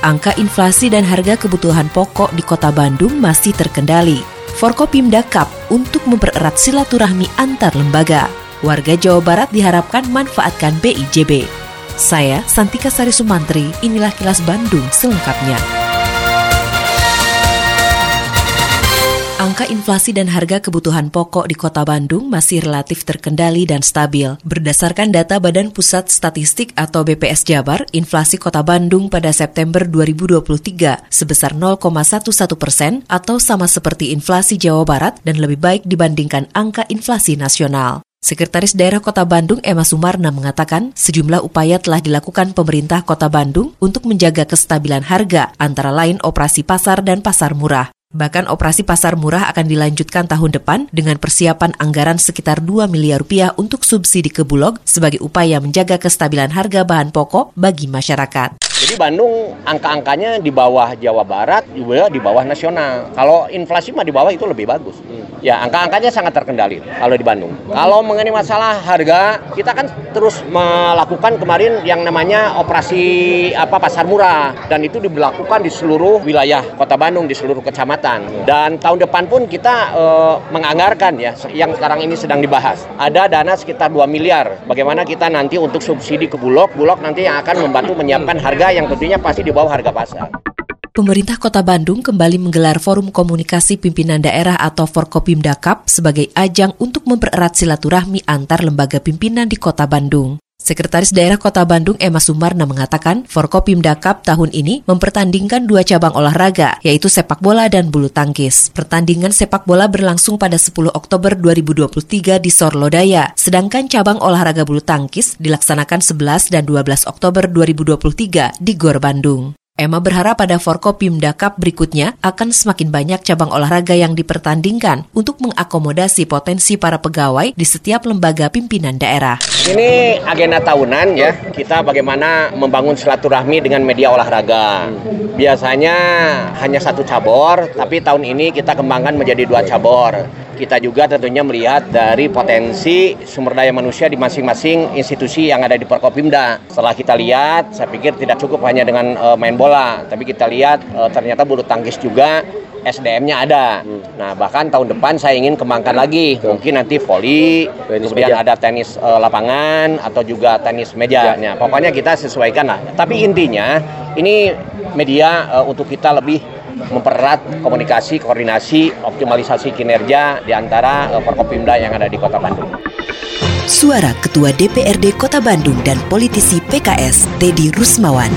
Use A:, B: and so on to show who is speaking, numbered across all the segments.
A: Angka inflasi dan harga kebutuhan pokok di kota Bandung masih terkendali. Forkopimda Cup untuk mempererat silaturahmi antar lembaga. Warga Jawa Barat diharapkan manfaatkan BIJB. Saya Santika Sari Sumantri, inilah kilas Bandung selengkapnya. Angka inflasi dan harga kebutuhan pokok di Kota Bandung masih relatif terkendali dan stabil. Berdasarkan data Badan Pusat Statistik atau BPS Jabar, inflasi Kota Bandung pada September 2023 sebesar 0,11 persen atau sama seperti inflasi Jawa Barat dan lebih baik dibandingkan angka inflasi nasional. Sekretaris Daerah Kota Bandung Emma Sumarna mengatakan sejumlah upaya telah dilakukan pemerintah Kota Bandung untuk menjaga kestabilan harga, antara lain operasi pasar dan pasar murah. Bahkan operasi pasar murah akan dilanjutkan tahun depan dengan persiapan anggaran sekitar 2 miliar rupiah untuk subsidi ke Bulog sebagai upaya menjaga kestabilan harga bahan pokok bagi masyarakat.
B: Jadi Bandung angka-angkanya di bawah Jawa Barat juga di bawah nasional. Kalau inflasi mah di bawah itu lebih bagus. Ya angka-angkanya sangat terkendali kalau di Bandung. Kalau mengenai masalah harga, kita kan terus melakukan kemarin yang namanya operasi apa pasar murah dan itu diberlakukan di seluruh wilayah Kota Bandung di seluruh kecamatan. Dan tahun depan pun kita e, menganggarkan ya yang sekarang ini sedang dibahas. Ada dana sekitar 2 miliar. Bagaimana kita nanti untuk subsidi ke Bulog, Bulog nanti yang akan membantu menyiapkan harga yang tentunya pasti di bawah harga pasar.
A: Pemerintah Kota Bandung kembali menggelar Forum Komunikasi Pimpinan Daerah atau Forkopimda Cup sebagai ajang untuk mempererat silaturahmi antar lembaga pimpinan di Kota Bandung. Sekretaris Daerah Kota Bandung Emma Sumarna mengatakan Forkopimda Cup tahun ini mempertandingkan dua cabang olahraga, yaitu sepak bola dan bulu tangkis. Pertandingan sepak bola berlangsung pada 10 Oktober 2023 di Sorlodaya, sedangkan cabang olahraga bulu tangkis dilaksanakan 11 dan 12 Oktober 2023 di Gor Bandung. Emma berharap pada Forkopimda Cup berikutnya akan semakin banyak cabang olahraga yang dipertandingkan untuk mengakomodasi potensi para pegawai di setiap lembaga pimpinan daerah.
B: Ini agenda tahunan ya, kita bagaimana membangun silaturahmi dengan media olahraga. Biasanya hanya satu cabur, tapi tahun ini kita kembangkan menjadi dua cabur kita juga tentunya melihat dari potensi sumber daya manusia di masing-masing institusi yang ada di Perkopimda. Setelah kita lihat, saya pikir tidak cukup hanya dengan uh, main bola, tapi kita lihat uh, ternyata bulu tangkis juga SDM-nya ada. Hmm. Nah, bahkan tahun depan saya ingin kembangkan lagi. Mungkin nanti voli, tenis kemudian meja. ada tenis uh, lapangan atau juga tenis meja. Nah, pokoknya kita sesuaikan lah. Tapi intinya ini media uh, untuk kita lebih mempererat komunikasi, koordinasi, optimalisasi kinerja di antara uh, Forkopimda yang ada di Kota Bandung.
A: Suara Ketua DPRD Kota Bandung dan politisi PKS Teddy Rusmawan.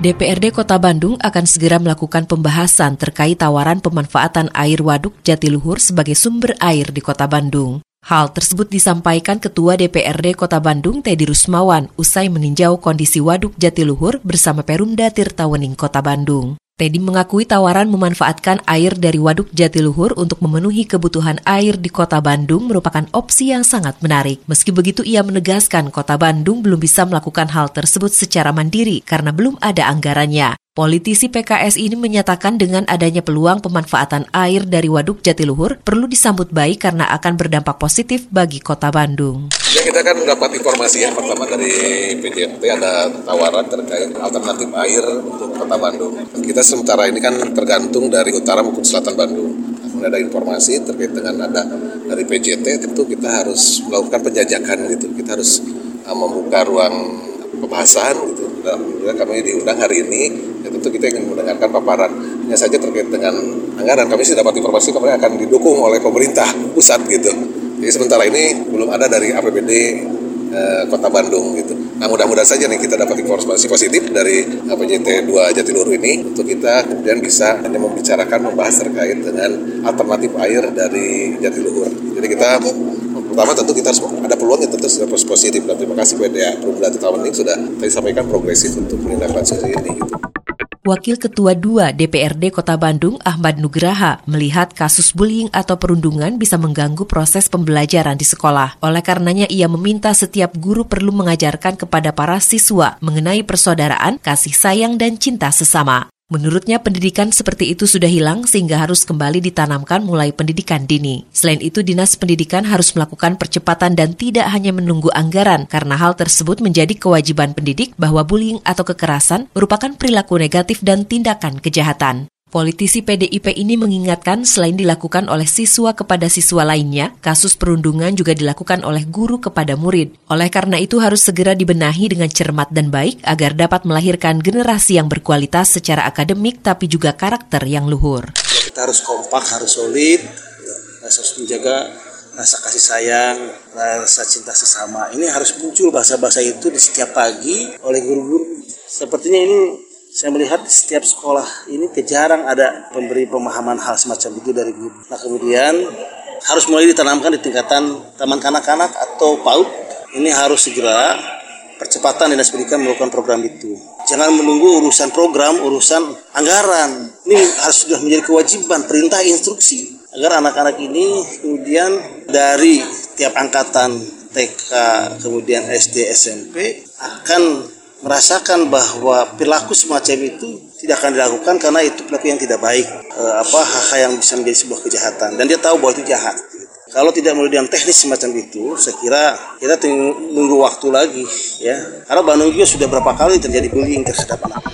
A: DPRD Kota Bandung akan segera melakukan pembahasan terkait tawaran pemanfaatan air waduk Jatiluhur sebagai sumber air di Kota Bandung. Hal tersebut disampaikan Ketua DPRD Kota Bandung Teddy Rusmawan usai meninjau kondisi waduk Jatiluhur bersama Perumda Tirtawening Kota Bandung. Teddy mengakui tawaran memanfaatkan air dari Waduk Jatiluhur untuk memenuhi kebutuhan air di kota Bandung merupakan opsi yang sangat menarik. Meski begitu, ia menegaskan kota Bandung belum bisa melakukan hal tersebut secara mandiri karena belum ada anggarannya. Politisi PKS ini menyatakan dengan adanya peluang pemanfaatan air dari Waduk Jatiluhur perlu disambut baik karena akan berdampak positif bagi kota Bandung.
C: Ya kita kan dapat informasi yang pertama dari PJT ada tawaran terkait alternatif air untuk kota Bandung. Kita sementara ini kan tergantung dari utara maupun selatan Bandung. Ada informasi terkait dengan ada dari PJT tentu kita harus melakukan penjajakan gitu. Kita harus uh, membuka ruang pembahasan gitu. Dan kami diundang hari ini ya tentu kita ingin mendengarkan paparannya saja terkait dengan anggaran. Kami sih dapat informasi kemarin akan didukung oleh pemerintah pusat gitu. Jadi sementara ini belum ada dari APBD eh, Kota Bandung gitu. Nah mudah-mudahan saja nih kita dapat informasi positif dari PJT 2 Jatiluhur ini untuk kita kemudian bisa hanya membicarakan membahas terkait dengan alternatif air dari Jatiluhur. Jadi kita pertama tentu kita harus ada peluang yang tentu sudah positif dan terima kasih kepada Perumda Tetawaning sudah tadi sampaikan progresif untuk menindaklanjuti ini gitu.
A: Wakil Ketua 2 DPRD Kota Bandung, Ahmad Nugraha, melihat kasus bullying atau perundungan bisa mengganggu proses pembelajaran di sekolah. Oleh karenanya, ia meminta setiap guru perlu mengajarkan kepada para siswa mengenai persaudaraan, kasih sayang, dan cinta sesama. Menurutnya pendidikan seperti itu sudah hilang sehingga harus kembali ditanamkan mulai pendidikan dini. Selain itu Dinas Pendidikan harus melakukan percepatan dan tidak hanya menunggu anggaran karena hal tersebut menjadi kewajiban pendidik bahwa bullying atau kekerasan merupakan perilaku negatif dan tindakan kejahatan. Politisi PDIP ini mengingatkan selain dilakukan oleh siswa kepada siswa lainnya, kasus perundungan juga dilakukan oleh guru kepada murid. Oleh karena itu harus segera dibenahi dengan cermat dan baik agar dapat melahirkan generasi yang berkualitas secara akademik tapi juga karakter yang luhur.
D: Kita harus kompak, harus solid, harus menjaga rasa kasih sayang, rasa cinta sesama. Ini harus muncul bahasa-bahasa itu di setiap pagi oleh guru-guru. Sepertinya ini saya melihat setiap sekolah ini jarang ada pemberi pemahaman hal semacam itu dari guru. Nah kemudian harus mulai ditanamkan di tingkatan taman kanak-kanak atau PAUD. Ini harus segera percepatan dinas pendidikan melakukan program itu. Jangan menunggu urusan program, urusan anggaran. Ini harus sudah menjadi kewajiban perintah instruksi agar anak-anak ini kemudian dari tiap angkatan TK kemudian SD SMP akan merasakan bahwa perilaku semacam itu tidak akan dilakukan karena itu perilaku yang tidak baik e, apa hal-hal yang bisa menjadi sebuah kejahatan. Dan dia tahu bahwa itu jahat. Kalau tidak melalui teknis semacam itu saya kira kita tunggu waktu lagi ya. Karena Bandung juga sudah berapa kali terjadi bullying terhadap anak.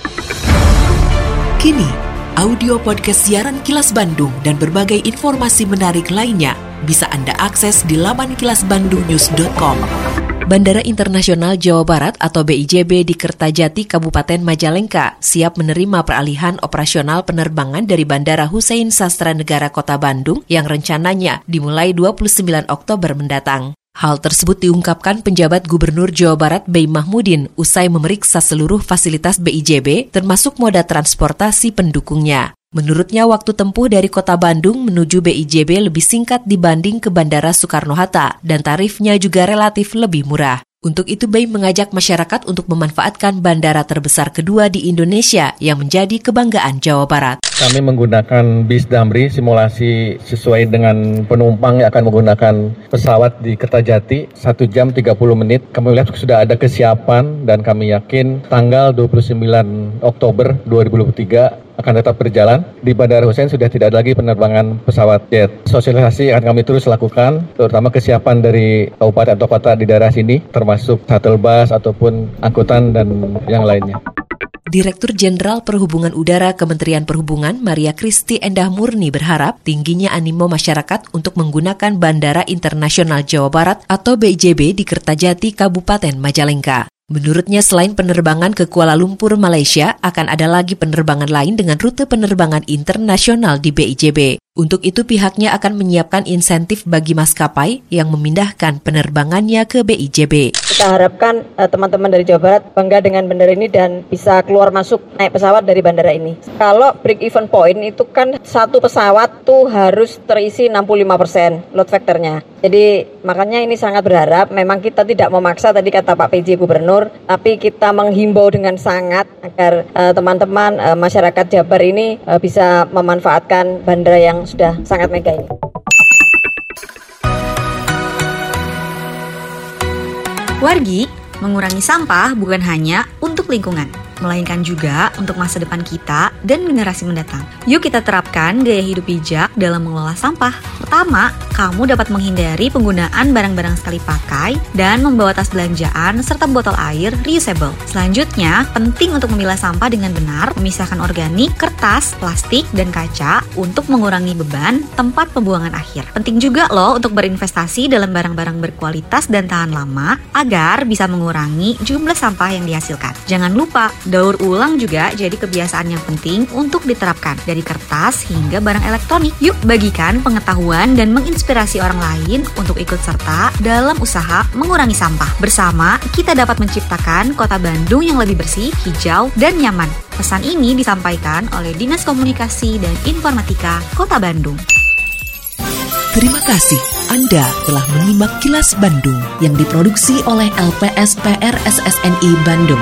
A: Kini audio podcast siaran Kilas Bandung dan berbagai informasi menarik lainnya bisa Anda akses di laman kilasbandungnews.com. Bandara Internasional Jawa Barat atau BIJB di Kertajati, Kabupaten Majalengka siap menerima peralihan operasional penerbangan dari Bandara Hussein Sastra Negara Kota Bandung yang rencananya dimulai 29 Oktober mendatang. Hal tersebut diungkapkan penjabat Gubernur Jawa Barat Bey Mahmudin usai memeriksa seluruh fasilitas BIJB termasuk moda transportasi pendukungnya. Menurutnya waktu tempuh dari kota Bandung menuju BIJB lebih singkat dibanding ke Bandara Soekarno-Hatta dan tarifnya juga relatif lebih murah. Untuk itu Bay mengajak masyarakat untuk memanfaatkan bandara terbesar kedua di Indonesia yang menjadi kebanggaan Jawa Barat.
E: Kami menggunakan bis Damri simulasi sesuai dengan penumpang yang akan menggunakan pesawat di Kertajati 1 jam 30 menit. Kami lihat sudah ada kesiapan dan kami yakin tanggal 29 Oktober 2023 akan tetap berjalan. Di Bandara Hussein sudah tidak ada lagi penerbangan pesawat jet. Sosialisasi akan kami terus lakukan, terutama kesiapan dari kabupaten atau kota di daerah sini, termasuk shuttle bus ataupun angkutan dan yang lainnya.
A: Direktur Jenderal Perhubungan Udara Kementerian Perhubungan Maria Kristi Endah Murni berharap tingginya animo masyarakat untuk menggunakan Bandara Internasional Jawa Barat atau BJB di Kertajati, Kabupaten Majalengka. Menurutnya selain penerbangan ke Kuala Lumpur, Malaysia, akan ada lagi penerbangan lain dengan rute penerbangan internasional di BIJB. Untuk itu pihaknya akan menyiapkan insentif bagi maskapai yang memindahkan penerbangannya ke BIJB.
F: Kita harapkan uh, teman-teman dari Jawa Barat bangga dengan bandara ini dan bisa keluar masuk naik pesawat dari bandara ini. Kalau break even point itu kan satu pesawat tuh harus terisi 65% load factornya. Jadi makanya ini sangat berharap memang kita tidak memaksa tadi kata Pak PJ Gubernur, tapi kita menghimbau dengan sangat agar eh, teman-teman uh, uh, masyarakat Jabar ini uh, bisa memanfaatkan bandara yang sudah sangat mega ini.
G: Wargi, mengurangi sampah bukan hanya untuk lingkungan melainkan juga untuk masa depan kita dan generasi mendatang. Yuk kita terapkan gaya hidup bijak dalam mengelola sampah. Pertama, kamu dapat menghindari penggunaan barang-barang sekali pakai dan membawa tas belanjaan serta botol air reusable. Selanjutnya, penting untuk memilah sampah dengan benar, memisahkan organik, kertas, plastik, dan kaca untuk mengurangi beban tempat pembuangan akhir. Penting juga loh untuk berinvestasi dalam barang-barang berkualitas dan tahan lama agar bisa mengurangi jumlah sampah yang dihasilkan. Jangan lupa Daur ulang juga jadi kebiasaan yang penting untuk diterapkan dari kertas hingga barang elektronik. Yuk bagikan pengetahuan dan menginspirasi orang lain untuk ikut serta dalam usaha mengurangi sampah. Bersama kita dapat menciptakan kota Bandung yang lebih bersih, hijau, dan nyaman. Pesan ini disampaikan oleh Dinas Komunikasi dan Informatika Kota Bandung.
A: Terima kasih Anda telah menyimak kilas Bandung yang diproduksi oleh LPSPR SSNI Bandung.